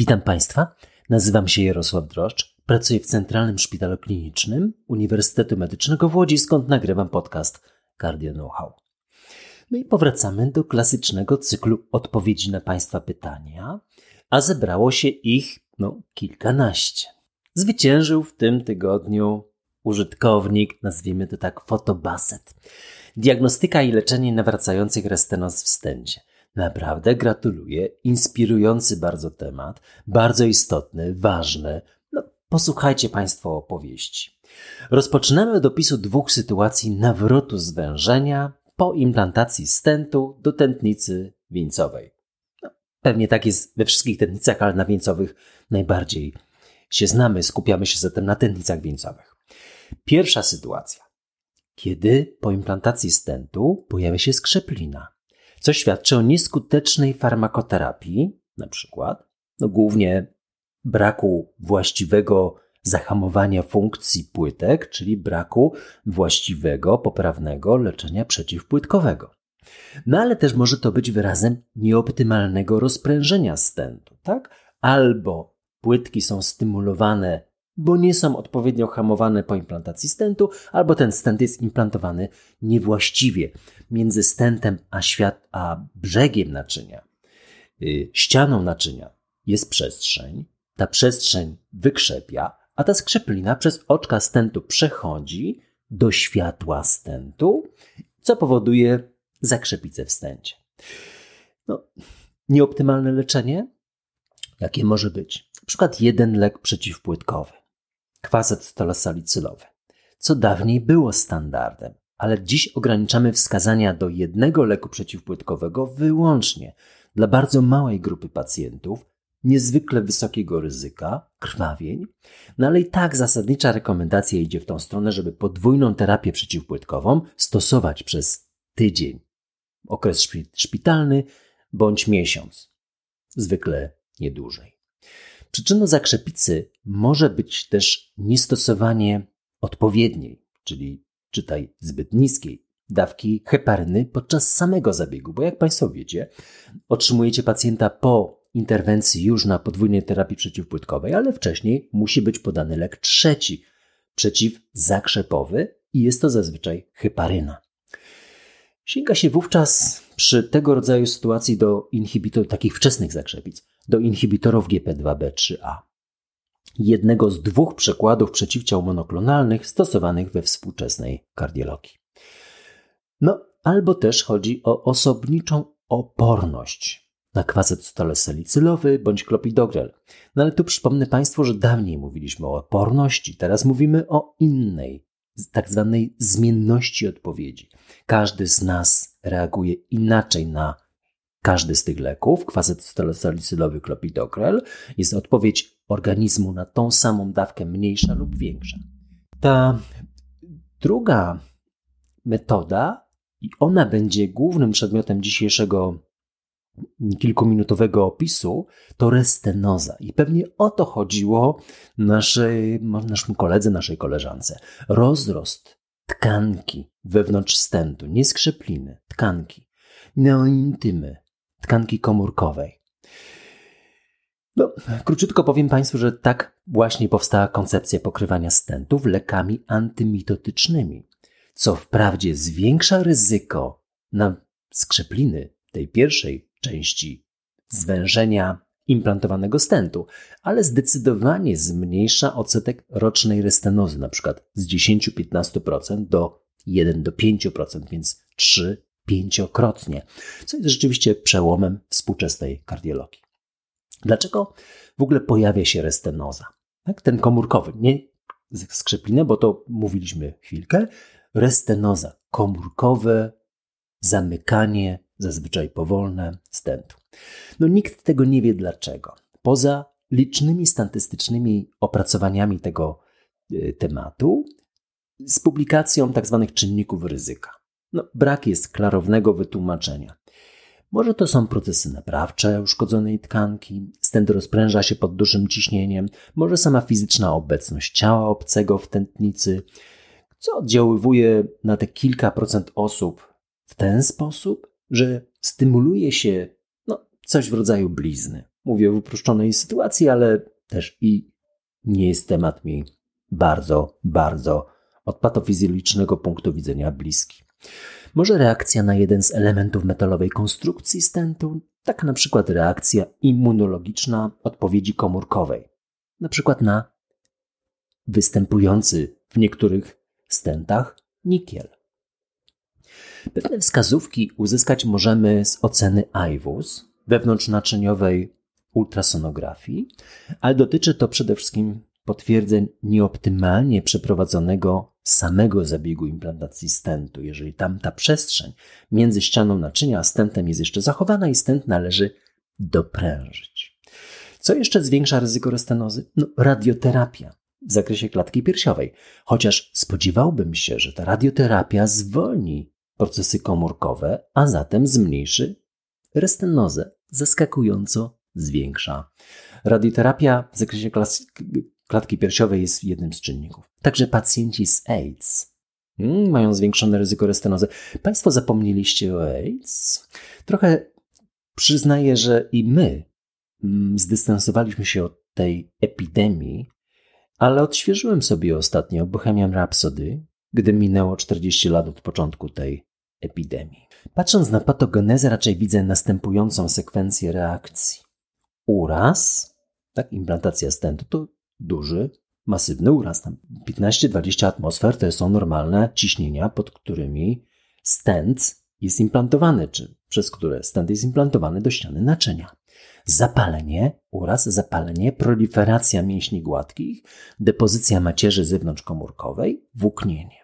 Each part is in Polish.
Witam Państwa. Nazywam się Jarosław Droszcz. Pracuję w Centralnym Szpitalu Klinicznym Uniwersytetu Medycznego w Łodzi, skąd nagrywam podcast Cardio Know-how. No i powracamy do klasycznego cyklu odpowiedzi na Państwa pytania, a zebrało się ich no, kilkanaście. Zwyciężył w tym tygodniu użytkownik, nazwijmy to tak, fotobaset. Diagnostyka i leczenie nawracających restenoz w stędzie. Naprawdę gratuluję. Inspirujący bardzo temat, bardzo istotny, ważny. No, posłuchajcie Państwo opowieści. Rozpoczynamy od opisu dwóch sytuacji nawrotu zwężenia po implantacji stentu do tętnicy wieńcowej. No, pewnie tak jest we wszystkich tętnicach, ale na wieńcowych najbardziej się znamy. Skupiamy się zatem na tętnicach wieńcowych. Pierwsza sytuacja. Kiedy po implantacji stentu pojawia się skrzeplina co świadczy o nieskutecznej farmakoterapii, na przykład, no głównie braku właściwego zahamowania funkcji płytek, czyli braku właściwego, poprawnego leczenia przeciwpłytkowego. No ale też może to być wyrazem nieoptymalnego rozprężenia stentu, tak? Albo płytki są stymulowane bo nie są odpowiednio hamowane po implantacji stentu, albo ten stent jest implantowany niewłaściwie. Między stentem a, świat, a brzegiem naczynia, yy, ścianą naczynia jest przestrzeń. Ta przestrzeń wykrzepia, a ta skrzeplina przez oczka stentu przechodzi do światła stentu, co powoduje zakrzepicę w stencie. No, nieoptymalne leczenie? Jakie może być? Na przykład jeden lek przeciwpłytkowy kwasat stolosalicylowy, co dawniej było standardem, ale dziś ograniczamy wskazania do jednego leku przeciwpłytkowego wyłącznie dla bardzo małej grupy pacjentów, niezwykle wysokiego ryzyka, krwawień, no ale i tak zasadnicza rekomendacja idzie w tą stronę, żeby podwójną terapię przeciwpłytkową stosować przez tydzień, okres szpitalny bądź miesiąc, zwykle nie dłużej. Przyczyną zakrzepicy może być też niestosowanie odpowiedniej, czyli czytaj zbyt niskiej dawki heparyny podczas samego zabiegu, bo jak Państwo wiecie, otrzymujecie pacjenta po interwencji już na podwójnej terapii przeciwpłytkowej, ale wcześniej musi być podany lek trzeci, przeciwzakrzepowy i jest to zazwyczaj heparyna. Sięga się wówczas przy tego rodzaju sytuacji do inhibitorów takich wczesnych zakrzepic, do inhibitorów GP2B3A. Jednego z dwóch przekładów przeciwciał monoklonalnych stosowanych we współczesnej kardiologii. No, albo też chodzi o osobniczą oporność na kwaset stolesalicylowy bądź klopidogrel. No ale tu przypomnę Państwu, że dawniej mówiliśmy o oporności, teraz mówimy o innej, tak zwanej zmienności odpowiedzi. Każdy z nas reaguje inaczej na każdy z tych leków, kwaset salicylowy klopidogrel, jest odpowiedź organizmu na tą samą dawkę mniejsza lub większa. Ta druga metoda, i ona będzie głównym przedmiotem dzisiejszego kilkuminutowego opisu, to restenoza. I pewnie o to chodziło naszej, naszym koledze, naszej koleżance. Rozrost tkanki wewnątrz stentu, nie skrzepliny, tkanki, neointymy, tkanki komórkowej. No, króciutko powiem Państwu, że tak właśnie powstała koncepcja pokrywania stentów lekami antymitotycznymi, co wprawdzie zwiększa ryzyko na skrzepliny tej pierwszej części zwężenia implantowanego stentu, ale zdecydowanie zmniejsza odsetek rocznej restenozy, na przykład z 10-15% do 1-5%, więc 3-5-krotnie, co jest rzeczywiście przełomem współczesnej kardiologii. Dlaczego w ogóle pojawia się restenoza? Tak, ten komórkowy, nie skrzeplinę, bo to mówiliśmy chwilkę. Restenoza, komórkowe zamykanie zazwyczaj powolne, stentu. No nikt tego nie wie dlaczego. Poza licznymi statystycznymi opracowaniami tego y, tematu, z publikacją tzw. Tak czynników ryzyka. No, brak jest klarownego wytłumaczenia. Może to są procesy naprawcze uszkodzonej tkanki, stent rozpręża się pod dużym ciśnieniem, może sama fizyczna obecność ciała obcego w tętnicy, co oddziaływuje na te kilka procent osób w ten sposób, że stymuluje się no, coś w rodzaju blizny. mówię w uproszczonej sytuacji, ale też i nie jest temat mi bardzo, bardzo od patofizjologicznego punktu widzenia bliski. Może reakcja na jeden z elementów metalowej konstrukcji stentu, tak na przykład reakcja immunologiczna odpowiedzi komórkowej, na przykład na występujący w niektórych stentach nikiel. Pewne wskazówki uzyskać możemy z oceny IWUS wewnątrznaczyniowej ultrasonografii, ale dotyczy to przede wszystkim potwierdzeń nieoptymalnie przeprowadzonego samego zabiegu implantacji stentu. Jeżeli tam ta przestrzeń między ścianą naczynia a stentem jest jeszcze zachowana i stent należy doprężyć. Co jeszcze zwiększa ryzyko restenozy? No, radioterapia w zakresie klatki piersiowej. Chociaż spodziewałbym się, że ta radioterapia zwolni procesy komórkowe, a zatem zmniejszy restenozę. Zaskakująco zwiększa. Radioterapia w zakresie klatki piersiowej jest jednym z czynników. Także pacjenci z AIDS hmm, mają zwiększone ryzyko restenozy. Państwo zapomnieliście o AIDS? Trochę przyznaję, że i my mm, zdystansowaliśmy się od tej epidemii, ale odświeżyłem sobie ostatnio Bohemian Rhapsody, gdy minęło 40 lat od początku tej epidemii. Patrząc na patogenezę, raczej widzę następującą sekwencję reakcji. Uraz, tak, implantacja stentu to duży, masywny uraz. Tam 15-20 atmosfer to są normalne ciśnienia, pod którymi stent jest implantowany, czy przez które stent jest implantowany do ściany naczynia. Zapalenie, uraz, zapalenie, proliferacja mięśni gładkich, depozycja macierzy zewnątrzkomórkowej, włóknienie.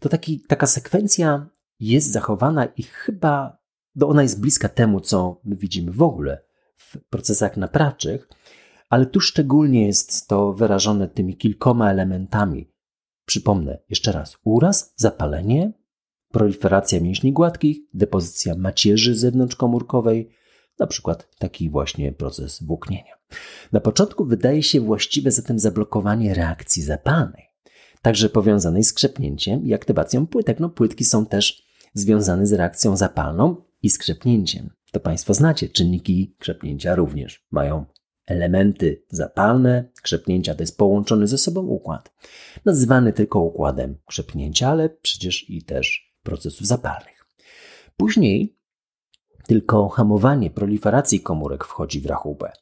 To taki, taka sekwencja jest zachowana i chyba no ona jest bliska temu, co my widzimy w ogóle w procesach naprawczych, ale tu szczególnie jest to wyrażone tymi kilkoma elementami. Przypomnę jeszcze raz: uraz, zapalenie, proliferacja mięśni gładkich, depozycja macierzy zewnątrzkomórkowej, na przykład taki właśnie proces włóknienia. Na początku wydaje się właściwe zatem zablokowanie reakcji zapalnej, także powiązanej z krzepnięciem i aktywacją płytek. No, płytki są też związane z reakcją zapalną i skrzepnięciem. To Państwo znacie, czynniki krzepnięcia również mają elementy zapalne. Krzepnięcia to jest połączony ze sobą układ, nazywany tylko układem krzepnięcia, ale przecież i też procesów zapalnych. Później tylko hamowanie proliferacji komórek wchodzi w rachubę.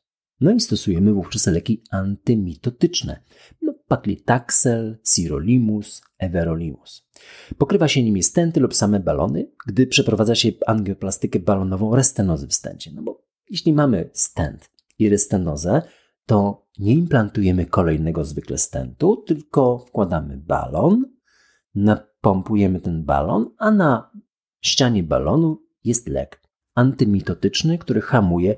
No i stosujemy wówczas leki antymitotyczne, no, paklitaxel, sirolimus, everolimus. Pokrywa się nimi stenty lub same balony, gdy przeprowadza się angioplastykę balonową restenozy w stencie. No bo jeśli mamy stent i restenozę, to nie implantujemy kolejnego zwykle stentu, tylko wkładamy balon, napompujemy ten balon, a na ścianie balonu jest lek antymitotyczny, który hamuje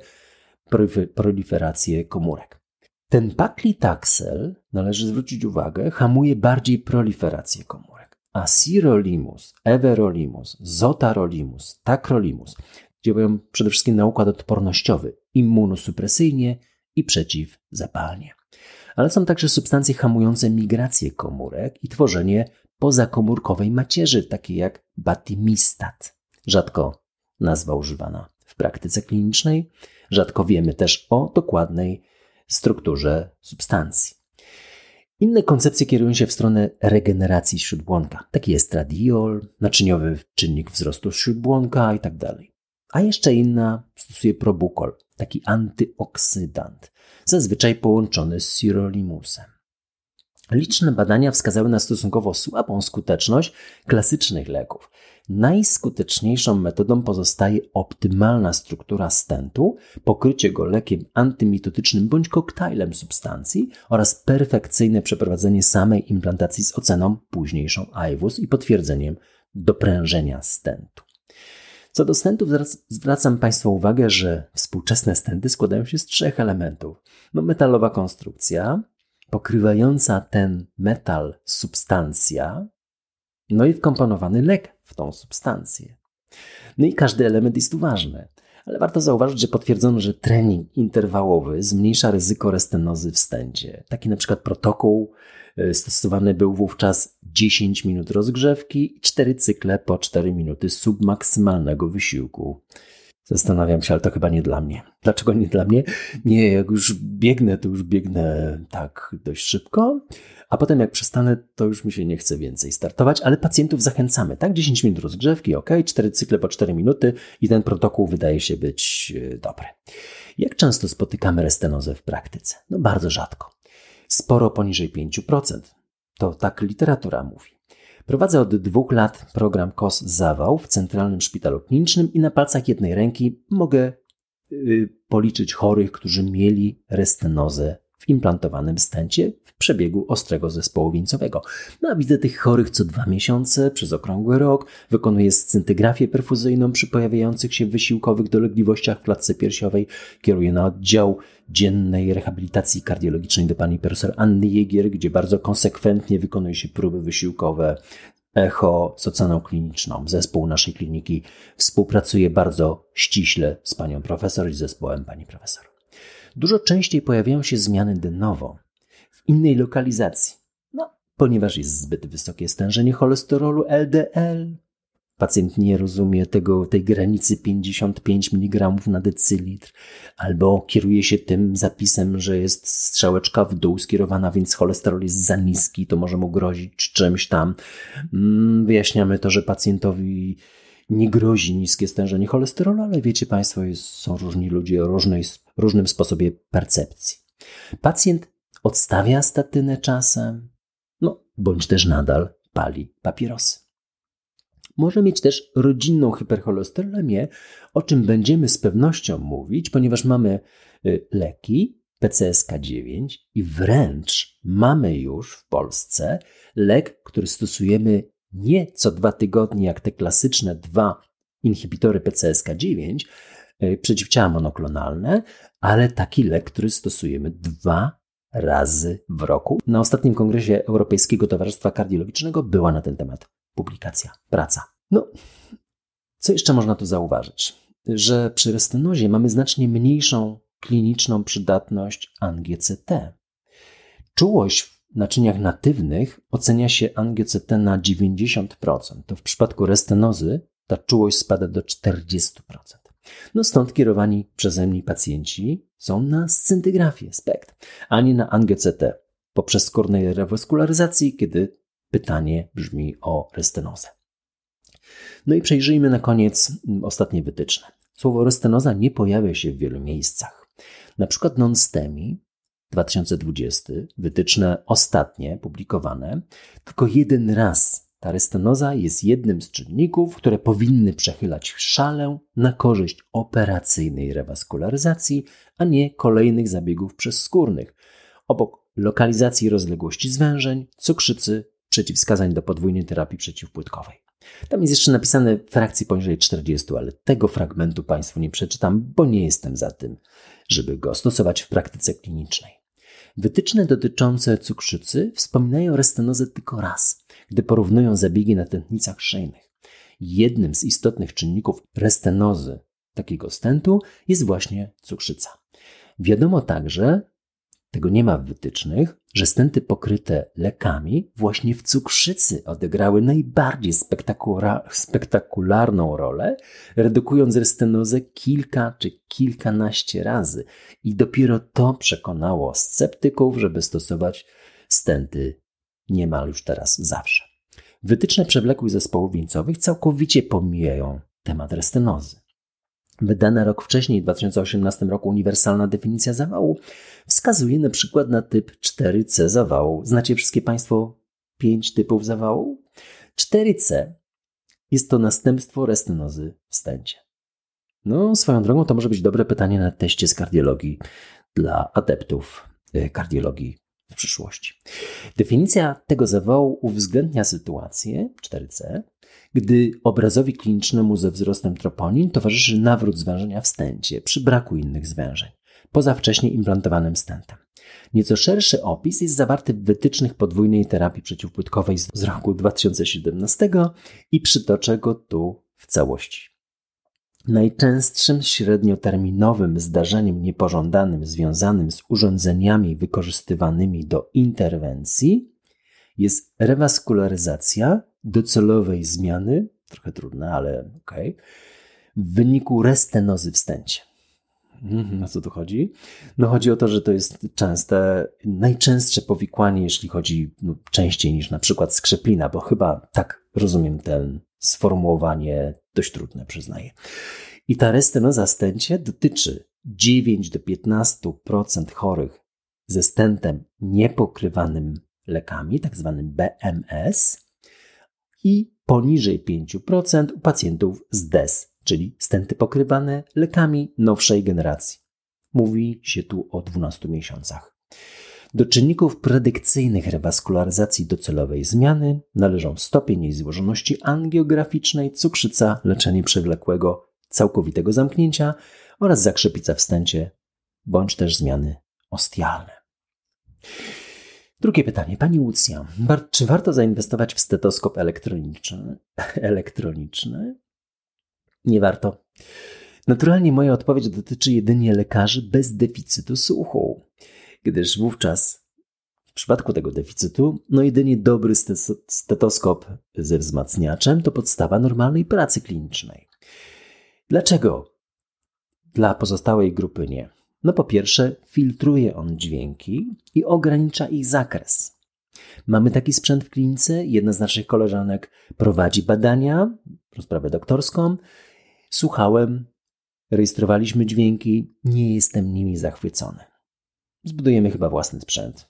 proliferację komórek. Ten paklitaxel, należy zwrócić uwagę, hamuje bardziej proliferację komórek. A sirolimus, everolimus, zotarolimus, tacrolimus działają przede wszystkim na układ odpornościowy, immunosupresyjnie i przeciwzapalnie. Ale są także substancje hamujące migrację komórek i tworzenie pozakomórkowej macierzy, takie jak batimistat. Rzadko nazwa używana w praktyce klinicznej, rzadko wiemy też o dokładnej strukturze substancji. Inne koncepcje kierują się w stronę regeneracji śródbłonka. Taki jest radiol, naczyniowy czynnik wzrostu śródbłonka itd. A jeszcze inna stosuje probukol, taki antyoksydant, zazwyczaj połączony z sirolimusem. Liczne badania wskazały na stosunkowo słabą skuteczność klasycznych leków. Najskuteczniejszą metodą pozostaje optymalna struktura stentu, pokrycie go lekiem antymitotycznym bądź koktajlem substancji oraz perfekcyjne przeprowadzenie samej implantacji z oceną późniejszą IWUS i potwierdzeniem doprężenia stentu. Co do stentów, zwracam Państwu uwagę, że współczesne stenty składają się z trzech elementów. No, metalowa konstrukcja, pokrywająca ten metal substancja, no i wkomponowany lek w tą substancję. No i każdy element jest tu ważny. Ale warto zauważyć, że potwierdzono, że trening interwałowy zmniejsza ryzyko restenozy w stędzie. Taki na przykład protokół stosowany był wówczas 10 minut rozgrzewki i 4 cykle po 4 minuty submaksymalnego wysiłku. Zastanawiam się, ale to chyba nie dla mnie. Dlaczego nie dla mnie? Nie, jak już biegnę, to już biegnę tak dość szybko, a potem jak przestanę, to już mi się nie chce więcej startować, ale pacjentów zachęcamy, tak? 10 minut rozgrzewki, ok, 4 cykle po 4 minuty i ten protokół wydaje się być e, dobry. Jak często spotykamy restenozę w praktyce? No bardzo rzadko. Sporo poniżej 5%. To tak literatura mówi. Prowadzę od dwóch lat program KOS Zawał w Centralnym Szpitalu Klinicznym i na palcach jednej ręki mogę y, policzyć chorych, którzy mieli restenozę w implantowanym stencie w przebiegu ostrego zespołu wieńcowego. No a widzę tych chorych co dwa miesiące, przez okrągły rok, wykonuję scintygrafię perfuzyjną przy pojawiających się wysiłkowych dolegliwościach w klatce piersiowej, kieruję na oddział dziennej rehabilitacji kardiologicznej do pani profesor Anny Jegier, gdzie bardzo konsekwentnie wykonuje się próby wysiłkowe, echo z oceną kliniczną. Zespół naszej kliniki współpracuje bardzo ściśle z panią profesor i zespołem pani profesor. Dużo częściej pojawiają się zmiany de novo w innej lokalizacji. No, ponieważ jest zbyt wysokie stężenie cholesterolu LDL, pacjent nie rozumie tego, tej granicy 55 mg na decylitr, albo kieruje się tym zapisem, że jest strzałeczka w dół skierowana, więc cholesterol jest za niski, to może mu grozić czymś tam. Mm, wyjaśniamy to, że pacjentowi nie grozi niskie stężenie cholesterolu, ale wiecie Państwo, jest, są różni ludzie o różnej, różnym sposobie percepcji. Pacjent odstawia statynę czasem, no bądź też nadal pali papierosy. Może mieć też rodzinną hipercholesterolemię, o czym będziemy z pewnością mówić, ponieważ mamy y, leki PCSK9 i wręcz mamy już w Polsce lek, który stosujemy nie co dwa tygodnie, jak te klasyczne dwa inhibitory PCSK9, y, przeciwciała monoklonalne, ale taki lek, który stosujemy dwa razy w roku. Na ostatnim kongresie Europejskiego Towarzystwa Kardiologicznego była na ten temat publikacja, praca. No, co jeszcze można tu zauważyć? Że przy restenozie mamy znacznie mniejszą kliniczną przydatność ANGCT. Czułość naczyniach natywnych ocenia się ANGCT na 90%. To w przypadku restenozy ta czułość spada do 40%. No stąd kierowani przeze mnie pacjenci są na scyntygrafię, SPECT, a nie na ANGCT poprzez skórnej rewaskularyzacji, kiedy pytanie brzmi o restenozę. No i przejrzyjmy na koniec mm, ostatnie wytyczne. Słowo restenoza nie pojawia się w wielu miejscach. Na przykład non-STEMI 2020, wytyczne ostatnie publikowane, tylko jeden raz ta restenoza jest jednym z czynników, które powinny przechylać szalę na korzyść operacyjnej rewaskularyzacji, a nie kolejnych zabiegów przezskórnych. Obok lokalizacji rozległości zwężeń, cukrzycy, przeciwwskazań do podwójnej terapii przeciwpłytkowej. Tam jest jeszcze napisane frakcji poniżej 40, ale tego fragmentu Państwu nie przeczytam, bo nie jestem za tym, żeby go stosować w praktyce klinicznej. Wytyczne dotyczące cukrzycy wspominają restenozę tylko raz, gdy porównują zabiegi na tętnicach szyjnych. Jednym z istotnych czynników restenozy takiego stentu jest właśnie cukrzyca. Wiadomo także, tego nie ma w wytycznych, że stenty pokryte lekami właśnie w cukrzycy odegrały najbardziej spektakularną rolę, redukując restenozę kilka czy kilkanaście razy. I dopiero to przekonało sceptyków, żeby stosować stenty niemal już teraz zawsze. Wytyczne przewlekłych zespołów wieńcowych całkowicie pomijają temat restenozy. Wydana rok wcześniej, w 2018 roku, uniwersalna definicja zawału wskazuje na przykład na typ 4C zawału. Znacie wszystkie Państwo pięć typów zawału? 4C jest to następstwo restenozy w stęcie. No, swoją drogą to może być dobre pytanie na teście z kardiologii dla adeptów e, kardiologii w przyszłości. Definicja tego zawału uwzględnia sytuację 4C, gdy obrazowi klinicznemu ze wzrostem troponin towarzyszy nawrót zwężenia w stęcie przy braku innych zwężeń, poza wcześniej implantowanym stentem. Nieco szerszy opis jest zawarty w wytycznych podwójnej terapii przeciwpłytkowej z roku 2017 i przytoczę go tu w całości. Najczęstszym średnioterminowym zdarzeniem niepożądanym związanym z urządzeniami wykorzystywanymi do interwencji jest rewaskularyzacja docelowej zmiany, trochę trudne, ale ok, w wyniku restenozy w stęcie. Mhm, o co tu chodzi? No chodzi o to, że to jest częste, najczęstsze powikłanie, jeśli chodzi no, częściej niż na przykład skrzeplina, bo chyba tak rozumiem ten sformułowanie dość trudne, przyznaję. I ta restenoza stęcie dotyczy 9 do 15% chorych ze stentem niepokrywanym lekami, tak zwanym BMS, i poniżej 5% u pacjentów z DES, czyli stenty pokrywane lekami nowszej generacji. Mówi się tu o 12 miesiącach. Do czynników predykcyjnych rewaskularyzacji docelowej zmiany należą stopień jej złożoności angiograficznej, cukrzyca, leczenie przewlekłego, całkowitego zamknięcia oraz zakrzepica w stęcie, bądź też zmiany ostialne. Drugie pytanie. Pani Łucja, czy warto zainwestować w stetoskop elektroniczny? elektroniczny? Nie warto. Naturalnie moja odpowiedź dotyczy jedynie lekarzy bez deficytu słuchu, gdyż wówczas w przypadku tego deficytu, no jedynie dobry stetoskop ze wzmacniaczem to podstawa normalnej pracy klinicznej. Dlaczego dla pozostałej grupy nie? No po pierwsze, filtruje on dźwięki i ogranicza ich zakres. Mamy taki sprzęt w klinice. Jedna z naszych koleżanek prowadzi badania, rozprawę doktorską. Słuchałem, rejestrowaliśmy dźwięki, nie jestem nimi zachwycony. Zbudujemy chyba własny sprzęt.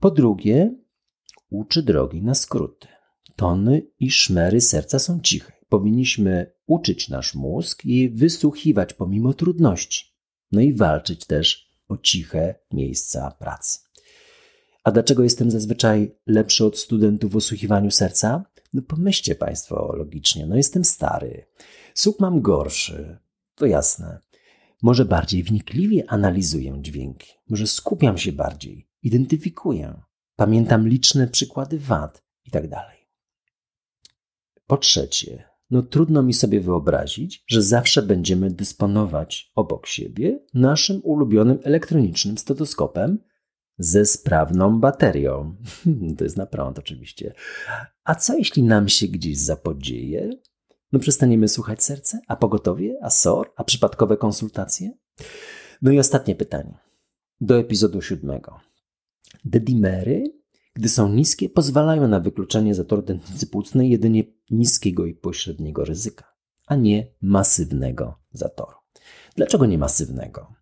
Po drugie, uczy drogi na skróty. Tony i szmery serca są ciche. Powinniśmy uczyć nasz mózg i wysłuchiwać pomimo trudności no i walczyć też o ciche miejsca pracy. A dlaczego jestem zazwyczaj lepszy od studentów w osłuchiwaniu serca? No pomyślcie Państwo logicznie, no jestem stary, słuch mam gorszy, to jasne. Może bardziej wnikliwie analizuję dźwięki, może skupiam się bardziej, identyfikuję, pamiętam liczne przykłady wad itd. Tak po trzecie, no trudno mi sobie wyobrazić, że zawsze będziemy dysponować obok siebie naszym ulubionym elektronicznym stetoskopem ze sprawną baterią. to jest na prąd oczywiście. A co jeśli nam się gdzieś zapodzieje? No przestaniemy słuchać serce, a pogotowie, a SOR, a przypadkowe konsultacje? No i ostatnie pytanie. Do epizodu siódmego. Dedimery gdy są niskie, pozwalają na wykluczenie zatoru tętnicy płucnej jedynie niskiego i pośredniego ryzyka, a nie masywnego zatoru. Dlaczego nie masywnego?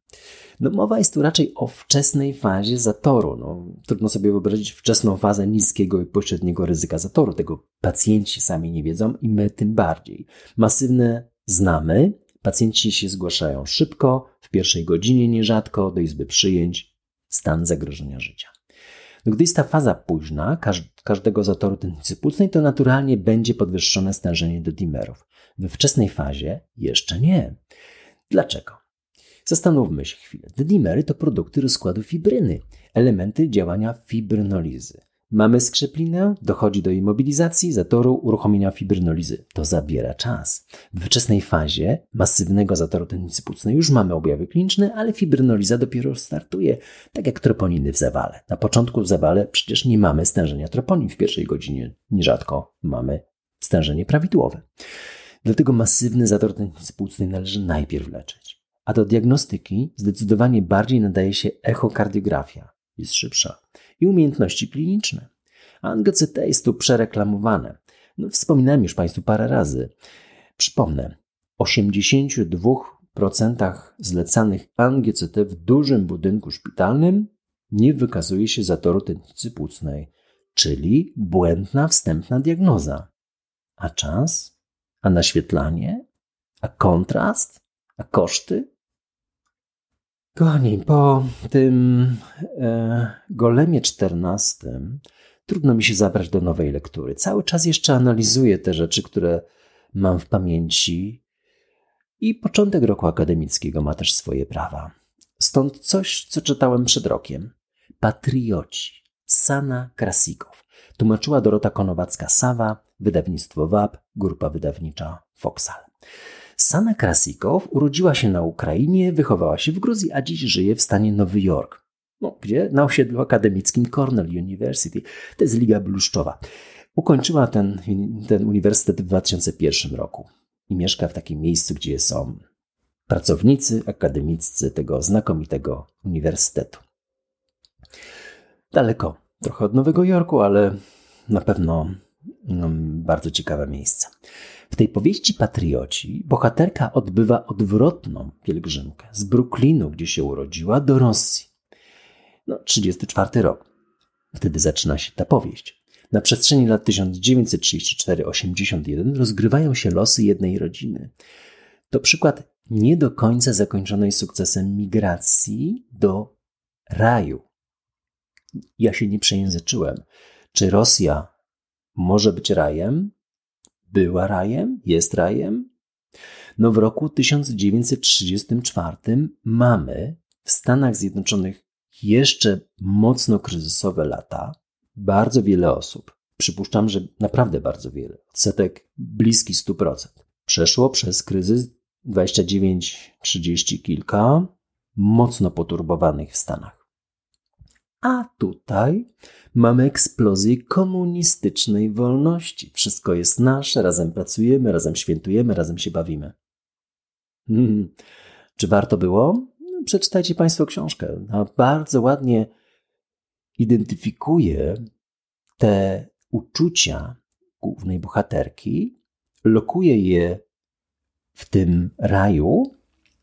No, mowa jest tu raczej o wczesnej fazie zatoru. No, trudno sobie wyobrazić wczesną fazę niskiego i pośredniego ryzyka zatoru. Tego pacjenci sami nie wiedzą i my tym bardziej. Masywne znamy, pacjenci się zgłaszają szybko, w pierwszej godzinie nierzadko do izby przyjęć, stan zagrożenia życia. Gdy jest ta faza późna każdego zatoru tętnicy płucnej, to naturalnie będzie podwyższone stężenie do dimerów. We wczesnej fazie jeszcze nie. Dlaczego? Zastanówmy się chwilę. Dimery to produkty rozkładu fibryny, elementy działania fibrynolizy. Mamy skrzeplinę, dochodzi do immobilizacji, zatoru, uruchomienia fibrynolizy. To zabiera czas. W wczesnej fazie masywnego zatoru tętnicy płucnej już mamy objawy kliniczne, ale fibrynoliza dopiero startuje, tak jak troponiny w zawale. Na początku w zawale przecież nie mamy stężenia troponin w pierwszej godzinie. Nierzadko mamy stężenie prawidłowe. Dlatego masywny zator tętnicy płucnej należy najpierw leczyć. A do diagnostyki zdecydowanie bardziej nadaje się echokardiografia. Jest szybsza i umiejętności kliniczne. ANGCT jest tu przereklamowane. No, wspominałem już Państwu parę razy. Przypomnę, 82% zlecanych ANGCT w dużym budynku szpitalnym nie wykazuje się zatoru tętnicy płucnej, czyli błędna wstępna diagnoza. A czas? A naświetlanie? A kontrast? A koszty? Kochani, po tym e, golemie czternastym trudno mi się zabrać do nowej lektury. Cały czas jeszcze analizuję te rzeczy, które mam w pamięci i początek roku akademickiego ma też swoje prawa. Stąd coś, co czytałem przed rokiem. Patrioci. Sana Krasikow. Tłumaczyła Dorota Konowacka-Sawa, wydawnictwo WAP, grupa wydawnicza Foxal. Sana Krasikow urodziła się na Ukrainie, wychowała się w Gruzji, a dziś żyje w stanie Nowy Jork. No, gdzie? Na osiedlu akademickim Cornell University. To jest Liga Bluszczowa. Ukończyła ten, ten uniwersytet w 2001 roku. i mieszka w takim miejscu, gdzie są pracownicy akademiccy tego znakomitego uniwersytetu. Daleko, trochę od Nowego Jorku, ale na pewno no, bardzo ciekawe miejsce. W tej powieści Patrioci bohaterka odbywa odwrotną pielgrzymkę z Brooklynu, gdzie się urodziła, do Rosji. No, 34 rok. Wtedy zaczyna się ta powieść. Na przestrzeni lat 1934-81 rozgrywają się losy jednej rodziny. To przykład nie do końca zakończonej sukcesem migracji do raju. Ja się nie przejęzyczyłem. Czy Rosja może być rajem? Była rajem? Jest rajem? No w roku 1934 mamy w Stanach Zjednoczonych jeszcze mocno kryzysowe lata. Bardzo wiele osób, przypuszczam, że naprawdę bardzo wiele, odsetek bliski 100%, przeszło przez kryzys 29, 30 kilka, mocno poturbowanych w Stanach. A tutaj mamy eksplozję komunistycznej wolności. Wszystko jest nasze, razem pracujemy, razem świętujemy, razem się bawimy. Hmm. Czy warto było? No, przeczytajcie Państwo książkę. No, bardzo ładnie identyfikuje te uczucia głównej bohaterki, lokuje je w tym raju,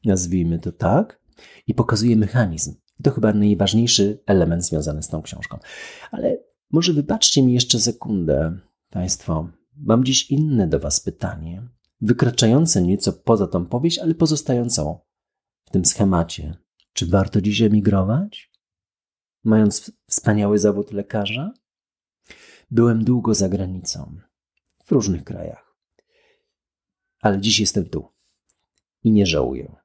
nazwijmy to tak, i pokazuje mechanizm. To chyba najważniejszy element związany z tą książką. Ale może wybaczcie mi jeszcze sekundę, Państwo. Mam dziś inne do Was pytanie, wykraczające nieco poza tą powieść, ale pozostającą w tym schemacie. Czy warto dziś emigrować? Mając wspaniały zawód lekarza? Byłem długo za granicą, w różnych krajach ale dziś jestem tu i nie żałuję.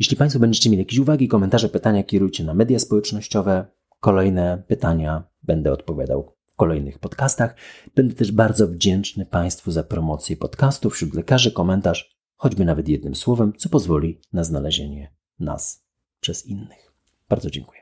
Jeśli Państwo będziecie mieli jakieś uwagi, komentarze, pytania, kierujcie na media społecznościowe. Kolejne pytania będę odpowiadał w kolejnych podcastach. Będę też bardzo wdzięczny Państwu za promocję podcastu wśród lekarzy, komentarz, choćby nawet jednym słowem, co pozwoli na znalezienie nas przez innych. Bardzo dziękuję.